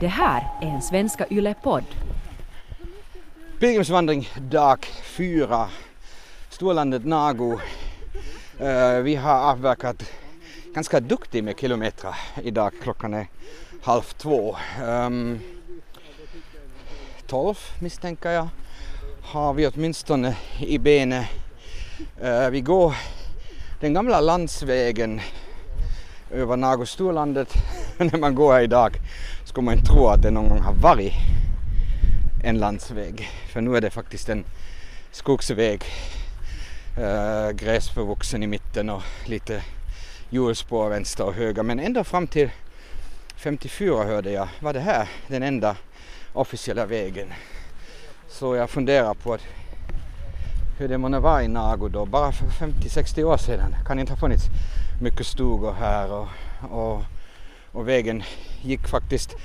Det här är en Svenska Yle-podd. Pilgrimsvandring dag fyra. Storlandet Nago. Eh, vi har avverkat ganska duktigt med kilometrar idag. Klockan är halv två. Um, tolv misstänker jag har vi åtminstone i benet. Uh, eh, vi går den gamla landsvägen över Nagostorlandet. När man går här idag skulle man inte tro att det någon gång har varit en landsväg. För nu är det faktiskt en skogsväg. Eh, äh, gräsförvuxen i mitten och lite hjulspår vänster och höger. Men ända fram till 54 hörde jag var det här den enda officiella vägen. Så jag funderar på att hur det månne var i Nago då, bara för 50-60 år sedan. Det kan inte ha funnits mycket stugor här och, och, och vägen gick faktiskt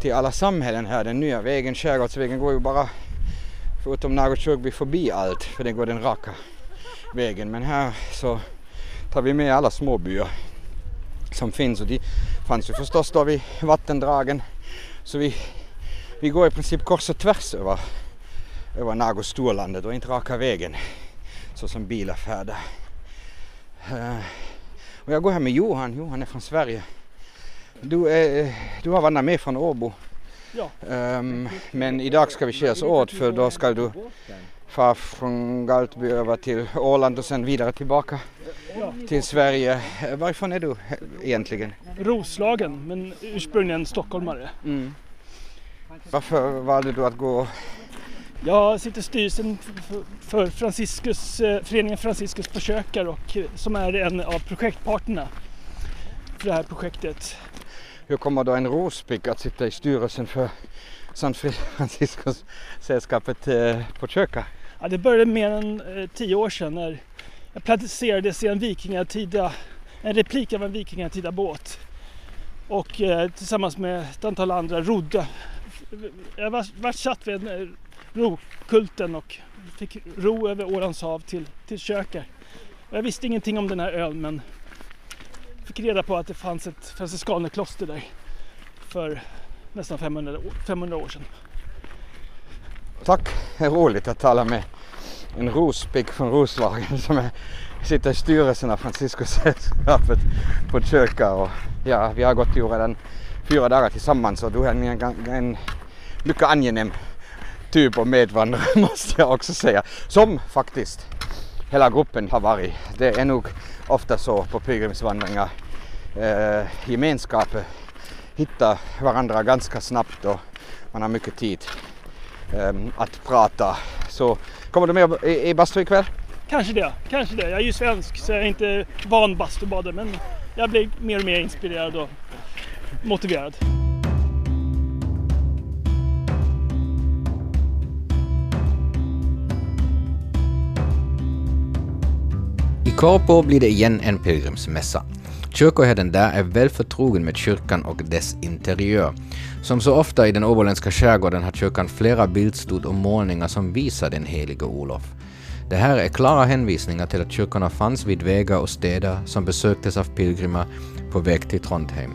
till alla samhällen här. Den nya vägen, Skärgårdsvägen, går ju bara förutom Nago förbi allt för den går den raka vägen. Men här så tar vi med alla småbyar som finns och de fanns ju förstås då vid vattendragen. Så vi, vi går i princip kors och tvärs över över Nagostorlandet och inte raka vägen så som bilar färdar. Uh, och jag går här med Johan, Johan är från Sverige. Du, är, du har vandrat med från Åbo. Ja. Um, men idag ska vi skiljas åt för då ska du fara från Galtby över till Åland och sen vidare tillbaka till Sverige. Varifrån är du egentligen? Roslagen, men ursprungligen stockholmare. Mm. Varför valde du att gå jag sitter i styrelsen för Franciscus, eh, föreningen Franciscus på Kökar och eh, som är en av projektpartnerna för det här projektet. Hur kommer då en rospigg att sitta i styrelsen för San Francisco-sällskapet eh, på Kökar? Ja, det började mer än eh, tio år sedan när jag placerades i en vikingatida, en replik av en vikingatida båt och eh, tillsammans med ett antal andra rodde. Jag var, var satt vid rokulten och fick ro över Ålands hav till, till Kökar. Jag visste ingenting om den här ön men fick reda på att det fanns ett franciskanerkloster där för nästan 500, 500 år sedan. Tack, det är roligt att tala med en rospigg från Roslagen som är, sitter i styrelsen av Franciscosällskapet på Kökar och ja, vi har gått ju redan fyra dagar tillsammans och du är en, en mycket angenäm typ av medvandrare måste jag också säga. Som faktiskt hela gruppen har varit. Det är nog ofta så på pilgrimsvandringar. Eh, gemenskapen eh, hittar varandra ganska snabbt och man har mycket tid eh, att prata. Så kommer du med i, i bastu ikväll? Kanske det, kanske det. Jag är ju svensk så jag är inte van bastubadare men jag blir mer och mer inspirerad och motiverad. Korpo blir det igen en pilgrimsmässa. Kyrkoherden där är väl förtrogen med kyrkan och dess interiör. Som så ofta i den åboländska skärgården har kyrkan flera bildstod och målningar som visar den helige Olof. Det här är klara hänvisningar till att kyrkorna fanns vid vägar och städer som besöktes av pilgrimer på väg till Trondheim.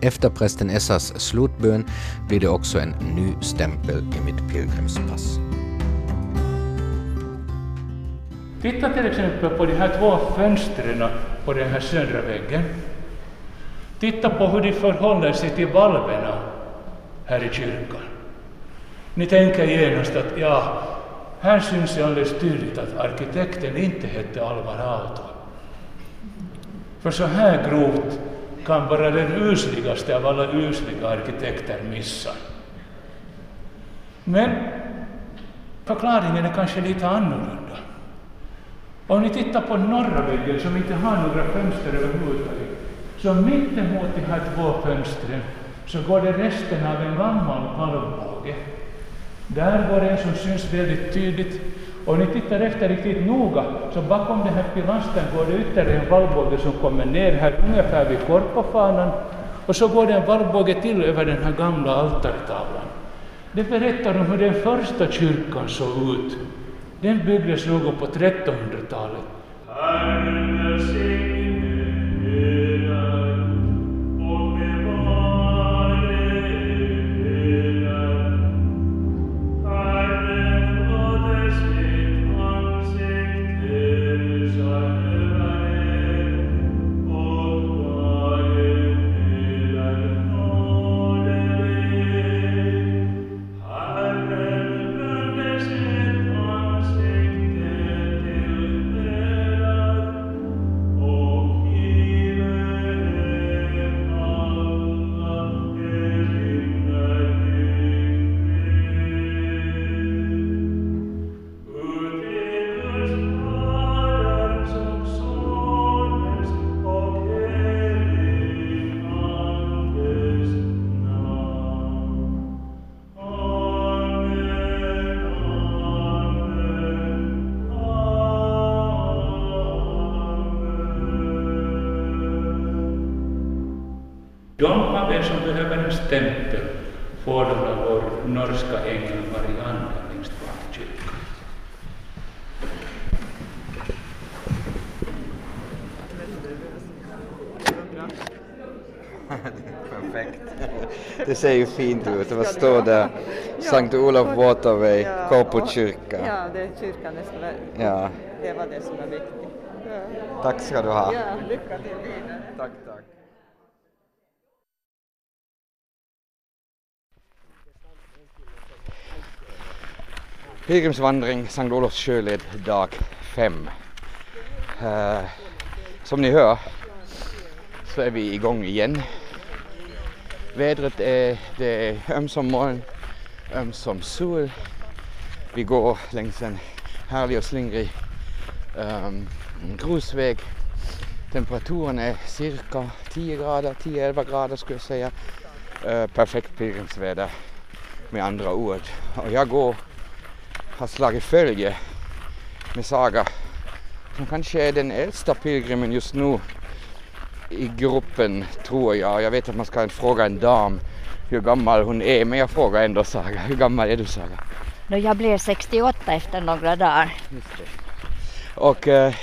Efter prästen Essas slutbön blir det också en ny stämpel i mitt pilgrimspass. Titta till exempel på de här två fönstren på den här södra väggen. Titta på hur de förhåller sig till valverna här i kyrkan. Ni tänker genast att ja, här syns det alldeles tydligt att arkitekten inte hette Alvar Aalto. För så här grovt kan bara den usligaste av alla usliga arkitekter missa. Men förklaringen är kanske lite annorlunda. Om ni tittar på norra väggen som inte har några fönster överhuvudtaget, så mittemot de här två fönstren så går det resten av en gammal valvbåge. Där går en som syns väldigt tydligt. Om ni tittar efter riktigt noga, så bakom den här pilasten går det ytterligare en valvbåge som kommer ner här ungefär vid korpofanan. Och så går det en valvbåge till över den här gamla altartavlan. Det berättar om hur den första kyrkan såg ut den byggdes någon på 1300-talet. Stämpel får de av vår norska ängel Marianne längst bak kyrkan. Perfekt. Det ser ju fint ut. Vad står där? Sankt Olof Waterway, Korpo kyrka. Ja, det är kyrkan det Ja. det var det som är viktigt. Ja, Tack ska du ha. ja lycka till vidare. Tack, tack. Pilgrimsvandring Sankt Olofs sjöled dag 5. Eh, som ni hör så är vi igång igen. Vädret är, det är ömsom moln, ömsom sol. Vi går längs en härlig och slingrig um, grusväg Temperaturen är cirka 10 grader, 10-11 grader skulle jag säga. Uh, perfekt pilgrimsväder med andra ord. Och jag går, har slagit följe med Saga som kanske är den äldsta pilgrimen just nu i gruppen tror jag. Jag vet att man ska fråga en dam hur gammal hon är men jag frågar ändå Saga. Hur gammal är du Saga? Nå, jag blev 68 efter några dagar. Och eh,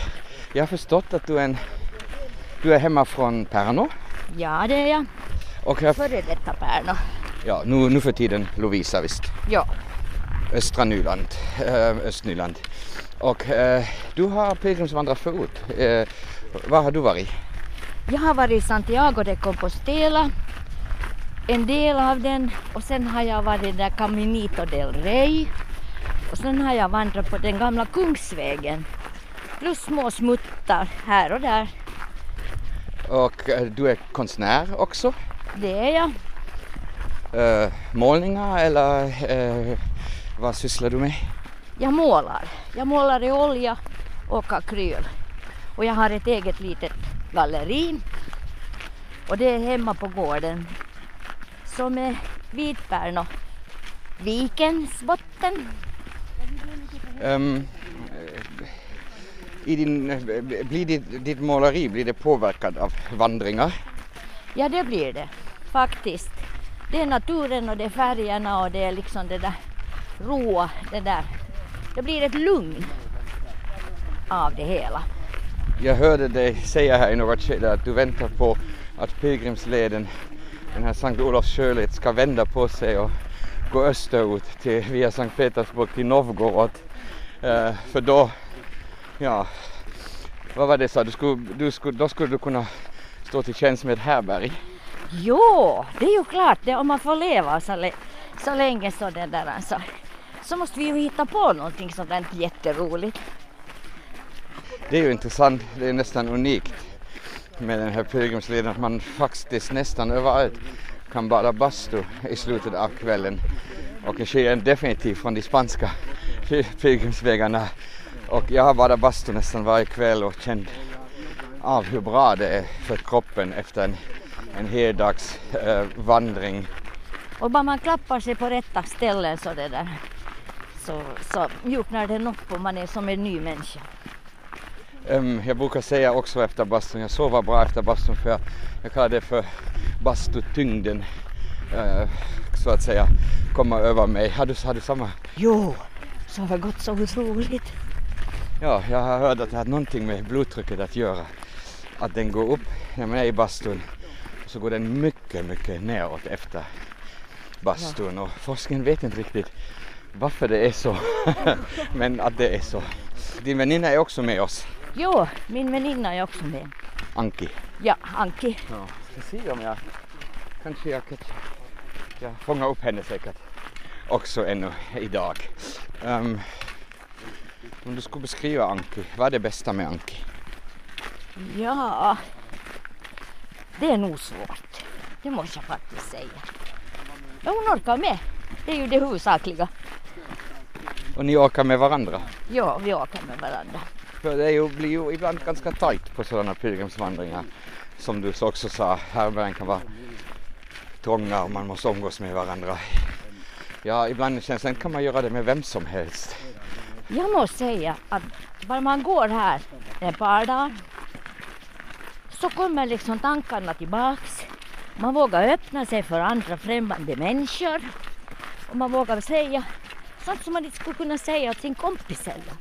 jag har förstått att du är, en, du är hemma från Pärnu. Ja, det är jag. Och jag, Före detta Pärnu. ja, nu, nu för tiden Lovisa visst. Ja. Östra Nyland, äh, Östnyland. Och äh, du har pilgrimsvandrat förut. Äh, var har du varit? Jag har varit i Santiago de Compostela, en del av den och sen har jag varit där Caminito del Rey och sen har jag vandrat på den gamla Kungsvägen plus små smuttar här och där. Och du är konstnär också? Det är jag. Äh, målningar eller äh, vad sysslar du med? Jag målar. Jag målar i olja och akryl. Och jag har ett eget litet galleri. Och det är hemma på gården. Som är Vitpärn och Vikens botten. Um, i din, blir ditt, ditt måleri blir det påverkad av vandringar? Ja, det blir det faktiskt. Det är naturen och det är färgerna och det är liksom det där roa, det där. Det blir ett lugn av det hela. Jag hörde dig säga här i något skede att du väntar på att pilgrimsleden, den här Sankt Olofs sjöled, ska vända på sig och gå österut till, via Sankt Petersburg till Novgorod. Uh, för då, ja, vad var det sa du, skulle, du skulle, då skulle du kunna stå till tjänst med härberg. Jo, det är ju klart det om man får leva så, så länge så det där alltså. Så måste vi ju hitta på någonting sånt där jätteroligt. Det är ju intressant, det är nästan unikt med den här pilgrimsleden att man faktiskt nästan överallt kan bada bastu i slutet av kvällen. Och det sker definitivt från de spanska pilgrimsvägarna. Och jag har badat bastu nästan varje kväll och känt av hur bra det är för kroppen efter en, en hel dags eh, vandring. Och bara man klappar sig på rätta ställen så det där så, så mjuknar den upp och man är som en ny människa. Um, jag brukar säga också efter bastun, jag sover bra efter bastun för jag, jag kallar det för bastutyngden. Uh, så att säga komma över mig. Har du, har du samma? Jo, så har det gått så otroligt. Ja, jag har hört att det har någonting med blodtrycket att göra. Att den går upp när man är i bastun och så går den mycket, mycket neråt efter bastun och forskningen vet inte riktigt varför det är så. Men att det är så. Din väninna är också med oss, Jo, min väninna är också med. Anki. Ja, Anki. Ja, ska se om jag kanske jag kan jag fångar upp henne säkert också ännu idag. Um, om du skulle beskriva Anki, vad är det bästa med Anki? Ja, det är nog svårt. Det måste jag faktiskt säga. Men hon orkar med. Det är ju det huvudsakliga. Och ni åker med varandra? Ja, vi åker med varandra. För det ju, blir ju ibland ganska tajt på sådana pilgrimsvandringar. Som du så också sa, härbärgen kan vara trånga och man måste umgås med varandra. Ja, ibland känns det kan man göra det med vem som helst. Jag måste säga att bara man går här ett par dagar så kommer liksom tankarna tillbaks man vågar öppna sig för andra främmande människor. Och man vågar säga sånt som man inte skulle kunna säga till sin kompis heller.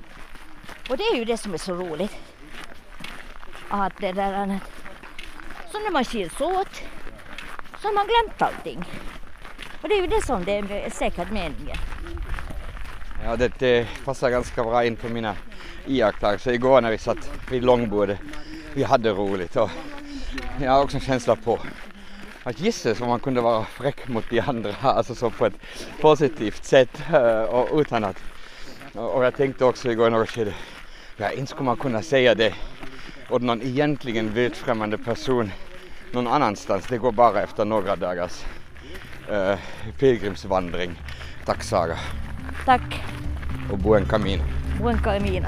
Och det är ju det som är så roligt. Att det där att så när man skiljs åt så har man glömt allting. Och det är ju det som det är säkert meningen. Ja, det, det passar ganska bra in på mina iakttagelser igår när vi satt vid långbordet. Vi hade roligt och jag har också en känsla på att gissa som man kunde vara fräck mot de andra, alltså så på ett positivt sätt eh, och utan att och jag tänkte också igår i något skede, ja inte skulle man kunna säga det åt någon egentligen vildfrämmande person någon annanstans. Det går bara efter några dagars uh, pilgrimsvandring. Tack Saga Tack, och buen camino. buen camino.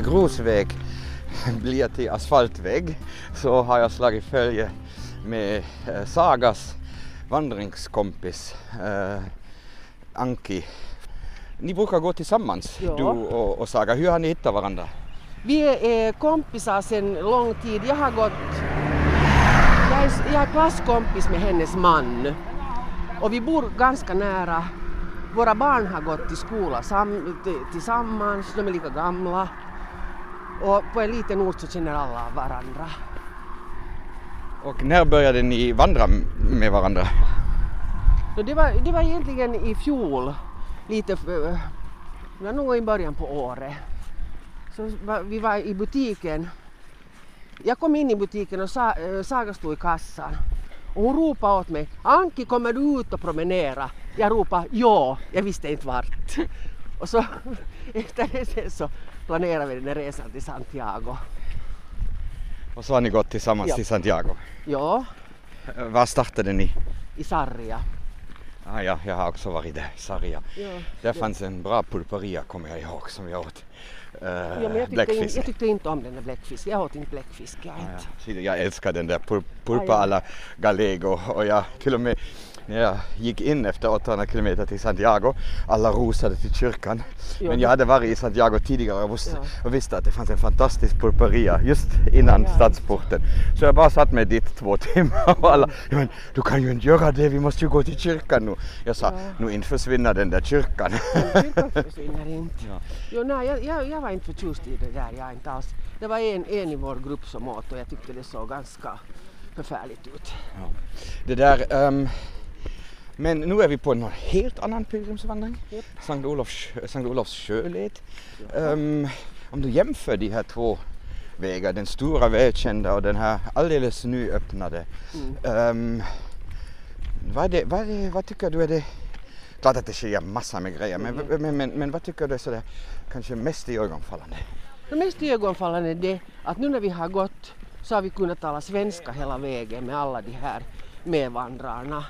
När grusväg blir till asfaltväg så har jag slagit följe med eh, Sagas vandringskompis eh, Anki. Ni brukar gå tillsammans, Ja. du och, och Saga. Hur har ni hittat varandra? Vi är kompisar sedan lång tid. Jag har gått... Jag är, jag är klasskompis med hennes man. Och vi bor ganska nära. Våra barn har gått till skola sam, tillsammans, de är lika gamla. Och på en liten ort så känner alla varandra. Och när började ni vandra med varandra? Det, var, det var egentligen i fjol, lite, för- det var nog i början på året. Så vi var i butiken. Jag kom in i butiken och sa, äh, Saga stod i kassan. Och hon ropade åt mig, Anki kommer du ut och promenera? Jag ropade ja, jag visste inte vart. Och så efter det sen så planerade vi den här resan till Santiago. Och så har ni gått tillsammans Ja. till Santiago. Ja, Var startade ni? i Sarria. Ah, ja, jag har också varit där, Sarja. Ja. Där fanns en bra pulperia kommer jag ihåg som jag åt. Uh, Ja, jag, tyckte in, jag tyckte inte om den där bläckfisken. Jag åt inte bläckfisk. Jag Ah, ja. Jag älskar den där pul- pulpa ja. alla gallego och jag till och med när jag gick in efter 800 kilometer till Santiago, alla rosade till kyrkan. Ja, Men jag hade varit i Santiago tidigare och visste, Ja. och visste att det fanns en fantastisk pulperia just innan Ja, ja. stadsporten. Så jag bara satt mig dit två timmar och alla, ja, men du kan ju inte göra det, vi måste ju gå till kyrkan nu. Jag sa, nu inte försvinner den där kyrkan. Kyrkan försvinner inte. Ja. Jo, nej, jag, jag, jag var inte förtjust i det där. Jag inte alls. Det var en, en i vår grupp som åt och jag tyckte det såg ganska förfärligt ut. Det där, ehm, men nu är vi på en helt annan pilgrimsvandring. Japp. Sankt Olofs, Sankt Olofs sjöled. Ehm, om du jämför de här två vägar, den stora välkända och den här alldeles nyöppnade. Mm. ehm, vad, det, vad, det, vad tycker du är det, klart att det sker massor med grejer, men, Mm. men, men, men vad tycker du är sådär, kanske mest iögonfallande? Det mest iögonfallande är det att nu när vi har gått så har vi kunnat tala svenska hela vägen med alla de här medvandrarna.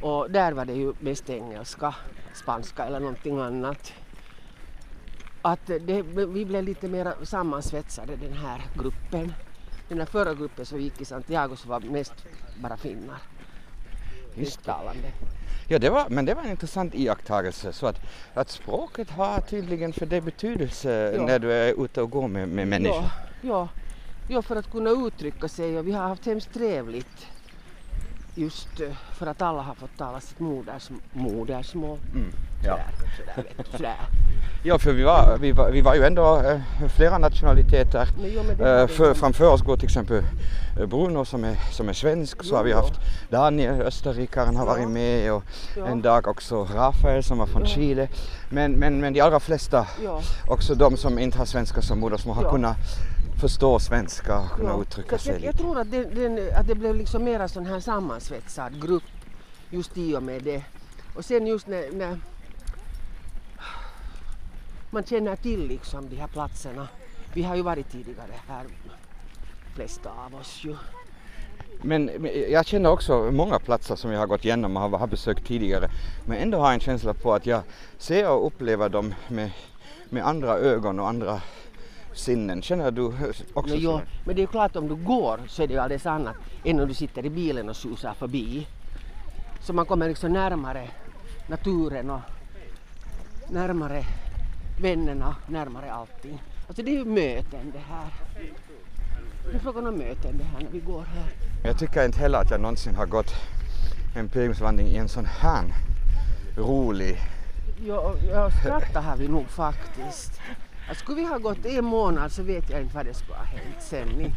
Och där var det ju mest engelska, spanska eller någonting annat. Att det, vi blev lite mer sammansvetsade den här gruppen. Den här förra gruppen som gick i Santiago så var mest bara finnar. Finsktalande. Ja, det var, men det var en intressant iakttagelse. Så att, att språket har tydligen för det betydelse Ja. när du är ute och går med, med människor. Ja, ja, ja, för att kunna uttrycka sig och vi har haft hemskt trevligt just eh, för att alla har fått tala sitt moders, modersmål. Mm, ja. Sådär, sådär, vet du, sådär. ja, för vi var, vi var, vi var ju ändå eh, flera nationaliteter. Jo, det Eh, det för, framför oss går till exempel eh, Bruno som är, som är svensk. Så har vi haft Daniel, österrikaren, har Ja. varit med och Ja. en dag också Rafael som var från Ja. Chile. Men, men, men de allra flesta, också de som inte har svenska som modersmål, har kunnat förstå svenska och kunna uttrycka sig jag, lite. jag tror att det, den, att det blev liksom mera sån här sammansvetsad grupp just i och med det. Och sen just när, när man känner till liksom de här platserna. Vi har ju varit tidigare här, flesta av oss ju. Men jag känner också många platser som jag har gått igenom och har, besökt tidigare. Men ändå har jag en känsla på att jag ser och upplever dem med, med andra ögon och andra sinnen. Känner du också No, jo, men det är klart om du går så är det ju alldeles annat än om du sitter i bilen och susar förbi. Så man kommer liksom närmare naturen och närmare vännerna, närmare allting. Alltså det är ju möten det här. Det är frågan om möten det här när vi går här. Jag tycker inte heller att jag någonsin har gått en pilgrimsvandring i en sån här rolig... Jo, jag skrattar har vi nog faktiskt. Att skulle vi ha gått en månad så vet jag inte vad det skulle ha hänt sen.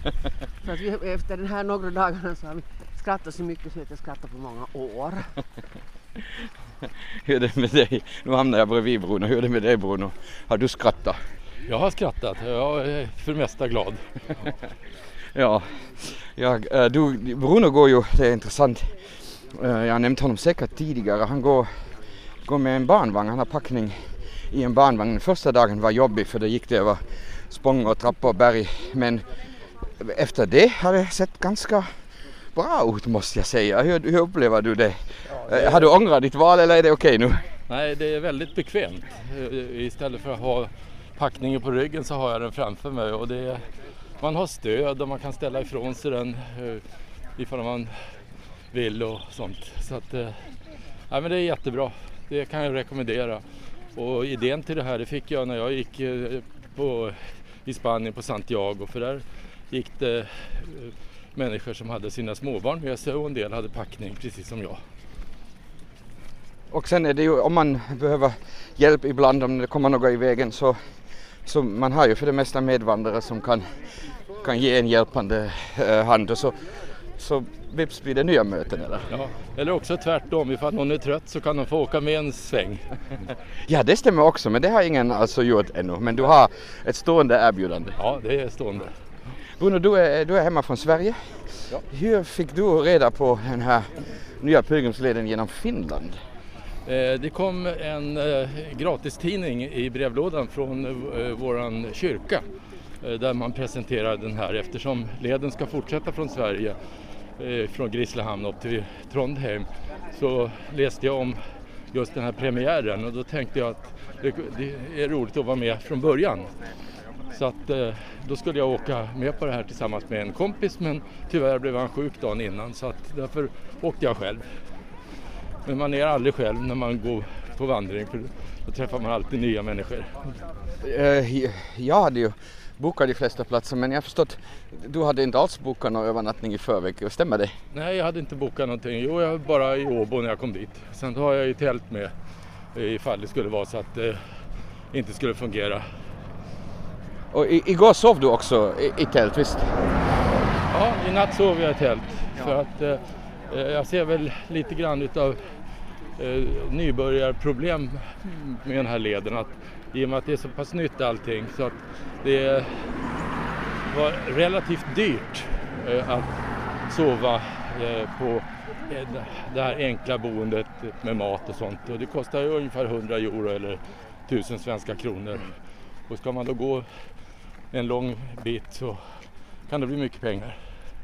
För att vi, efter den här några dagarna så har vi skrattat så mycket så att jag skrattat på många år. Hur är det med dig? Nu hamnar jag bredvid Bruno. Hur är det med dig Bruno? Har du skrattat? Jag har skrattat. Jag är för det mesta glad. Ja, jag, eh, du, Bruno går ju, det är intressant, Eh, jag har nämnt honom säkert tidigare, han går, går med en barnvagn, han har packning i en barnvagn. Den första dagen var jobbig för det gick det över spång och trappor och berg men efter det har det sett ganska bra ut måste jag säga. Hur, hur upplever du det? Eh, Har du ångrat ditt val eller är det okej nu? Nej, det är väldigt bekvämt. Eh, Istället för att ha packningen på ryggen så har jag den framför mig och det man har stöd och man kan ställa ifrån sig den eh, ifall man vill och sånt. Så att, ja, men det är jättebra. Det kan jag rekommendera. Och idén till det här det fick jag när jag gick på, i Spanien på Santiago för där gick det människor som hade sina småbarn med sig och en del hade packning precis som jag. Och sen är det ju om man behöver hjälp ibland om det kommer något i vägen så, så man har ju för det mesta medvandrare som kan, kan ge en hjälpande eh, hand och så, så vips blir det nya möten eller? Ja, eller också tvärtom, ifall någon är trött så kan de få åka med en sväng. Ja det stämmer också men det har ingen alltså gjort ännu men du har ett stående erbjudande. Ja, det är stående. Bruno du är, du är hemma från Sverige. Ja. Hur fick du reda på den här nya pilgrimsleden genom Finland? Eh, Det kom en eh, gratistidning i brevlådan från eh, våran kyrka där man presenterar den här eftersom leden ska fortsätta från Sverige från Grisslehamn upp till Trondheim så läste jag om just den här premiären och då tänkte jag att det är roligt att vara med från början. Så att eh, då skulle jag åka med på det här tillsammans med en kompis men tyvärr blev han sjuk dagen innan så att därför åkte jag själv. Men man är aldrig själv när man går på vandring för då träffar man alltid nya människor. Eh, Jag hade ju bokat de flesta platser men jag har förstått du hade inte alls bokat någon övernattning i förväg, stämmer det? Nej, jag hade inte bokat någonting. Jo, jag var bara i Åbo när jag kom dit. Sen har jag ju tält med ifall det skulle vara så att det inte skulle fungera. Och i, igår sov du också i, i tält, visst? Ja, i natt sov jag i tält. För att eh, eh, jag ser väl lite grann utav eh, nybörjarproblem med den här leden. Att, I och med att det är så pass nytt allting så att det var relativt dyrt eh, att sova eh, på eh, det här enkla boendet med mat och sånt. Och det kostar ju ungefär 100 euro eller 1000 svenska kronor. Och ska man då gå en lång bit så kan det bli mycket pengar.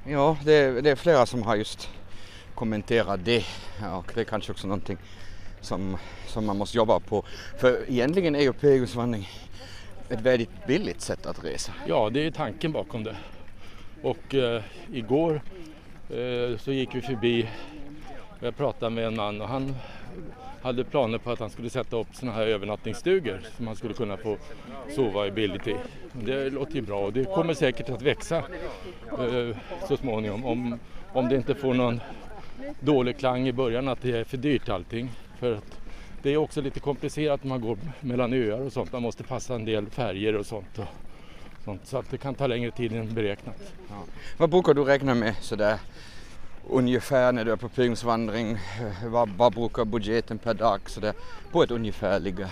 Ja, det, är- det är flera som har just kommenterat det och det är kanske också någonting som, som man måste jobba på. För egentligen är ju pilgrimsvandring ett väldigt billigt sätt att resa. Ja, det är tanken bakom det. Och eh, igår eh, så gick vi förbi, jag pratade med en man och han hade planer på att han skulle sätta upp sådana här övernattningsstugor som man skulle kunna få sova i billigt i. Det låter ju bra och det kommer säkert att växa eh, så småningom om, om det inte får någon dålig klang i början att det är för dyrt allting. För att det är också lite komplicerat när man går mellan öar och sånt. Man måste passa en del färger och sånt. Och sånt så att det kan ta längre tid än beräknat. Vad brukar du räkna med sådär ungefär när du är på pilgrimsvandring? Eh, vad, vad brukar budgeten per dag sådär på ett ungefär ligga?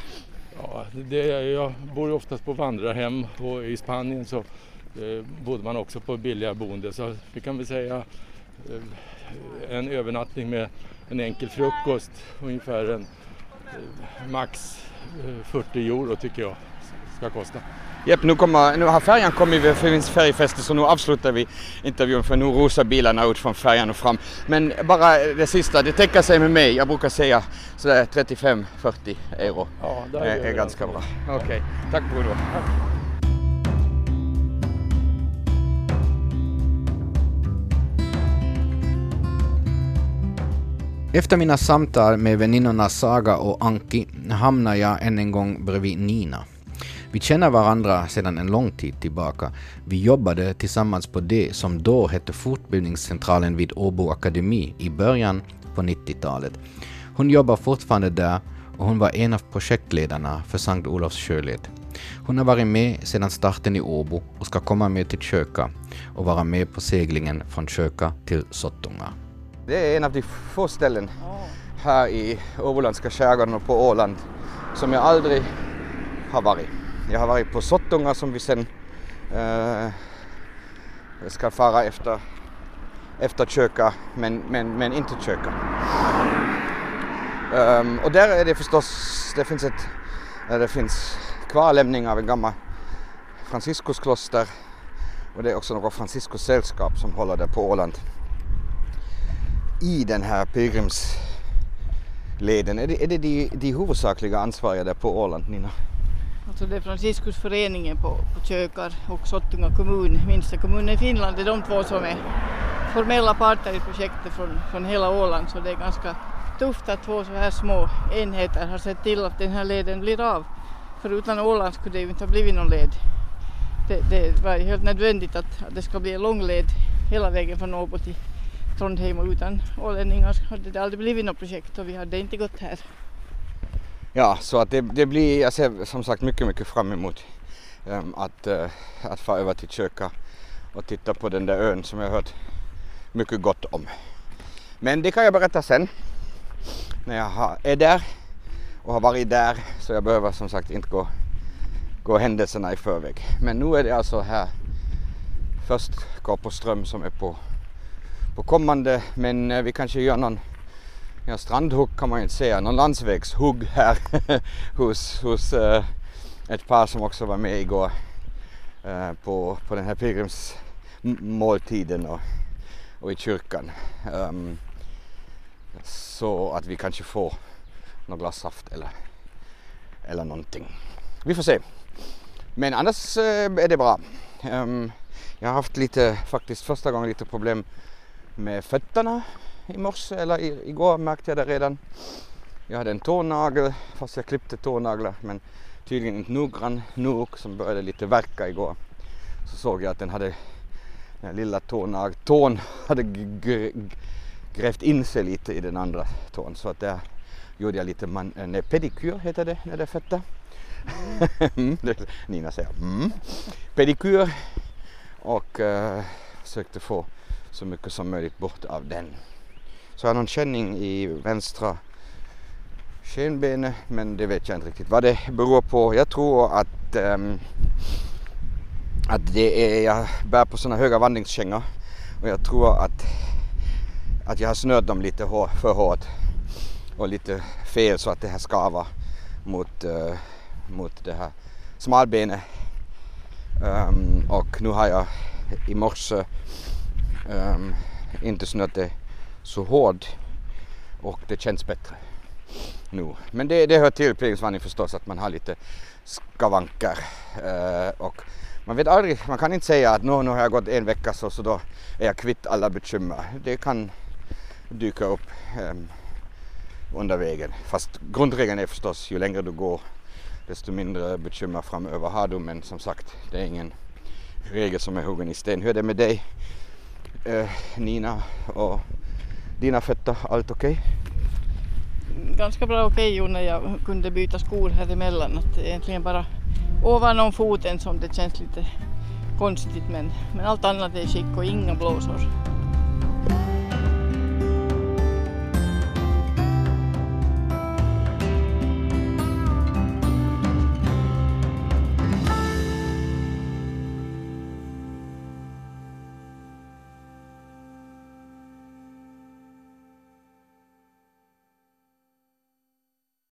Ja, det, jag bor ju oftast på vandrarhem och i Spanien så eh, bodde man också på billiga boende. Så vi kan väl säga eh, en övernattning med en enkel frukost ungefär en eh, max eh, 40 euro tycker jag ska kosta. Jepp, nu, kommer, nu har färjan kommit, det finns färjefäste så nu avslutar vi intervjun för nu rusar bilarna ut från färjan och fram. Men bara det sista, det täcker sig med mig. Jag brukar säga sådär 35-40 euro. Ja, det eh, är, är ganska bra. Okej, okay. tack Bruno. Efter mina samtal med väninnorna Saga och Anki hamnar jag än en gång bredvid Nina. Vi känner varandra sedan en lång tid tillbaka. Vi jobbade tillsammans på det som då hette Fortbildningscentralen vid Åbo Akademi i början på 90-talet. Hon jobbar fortfarande där och hon var en av projektledarna för Sankt Olofs sjöled. Hon har varit med sedan starten i Åbo och ska komma med till Köka och vara med på seglingen från Köka till Sottunga. Det är en av de få ställen här i Åboländska skärgården och på Åland som jag aldrig har varit. Jag har varit på Sottunga som vi sen eh, ska fara efter, efter Köka, men, men, men inte Köka. Um, ehm, och där är det förstås, det finns ett, eh, det finns kvarlämning av en gammal Franciskuskloster och det är också något Franciskussällskap som håller där på Åland i den här pilgrimsleden. Är det, är det de, de huvudsakliga ansvariga där på Åland, Nina? Alltså det är Franciskusföreningen på, på Kökar och Sottunga kommun, minsta kommunen i Finland, det är de två som är formella parter i projektet från, från hela Åland så det är ganska tufft att två så här små enheter har sett till att den här leden blir av. För utan Åland skulle det ju inte ha blivit någon led. Det, det var helt nödvändigt att, att det ska bli en lång led hela vägen från Åbo till Trondheim och utan ålänningar hade det aldrig blivit något projekt och vi hade inte gått här. Ja, så att det, det blir, jag ser som sagt mycket, mycket fram emot um, att, uh, att få över till Köka och titta på den där ön som jag hört mycket gott om. Men det kan jag berätta sen när jag har, är där och har varit där så jag behöver som sagt inte gå, gå händelserna i förväg. Men nu är det alltså här först på som är på, på kommande men eh, vi kanske gör någon ja, strandhugg kan man ju inte säga, någon landsvägshugg här hos, hos uh, ett par som också var med igår uh, på, på den här pilgrimsmåltiden och, och i kyrkan. Um, så att vi kanske får något glas saft eller, eller någonting. Vi får se. Men annars uh, är det bra. Um, jag har haft lite, faktiskt första gången lite problem med fötterna i morse eller igår märkte jag det redan. Jag hade en tånagel fast jag klippte tånaglar men tydligen inte noggrann nog som började lite verka igår. Så såg jag att den hade den lilla tånag, tån hade grävt in sig lite i den andra tån så att där gjorde jag lite man, eh, en pedikyr heter det när det är fötter. Mm. Nina säger mm. Pedikyr och uh, försökte få så mycket som möjligt bort av den. Så jag har någon känning i vänstra skenbenet men det vet jag inte riktigt vad det beror på. Jag tror att, um, att det är, jag bär på sådana höga vandringskängor och jag tror att, att jag har snört dem lite hår, för hårt och lite fel så att det här skavar mot, uh, mot det här smalbenet. Um, och nu har jag i morse um, inte snört det så hård och det känns bättre nu. Men det, det hör till pilgrimsvandring förstås att man har lite skavanker uh, och man vet aldrig, man kan inte säga att nu, nu har jag gått en vecka så, så då är jag kvitt alla bekymmer. Det kan dyka upp um, under vägen. Fast grundregeln är förstås ju längre du går desto mindre bekymmer framöver har du men som sagt det är ingen regel som är huggen i sten. Hur är det med dig eh, Nina och dina fötter, allt okej? Okay? Ganska bra okej okay, när jag kunde byta skor här emellan. Att egentligen bara ovanom foten som det känns lite konstigt men, men allt annat är skick och inga blåsor.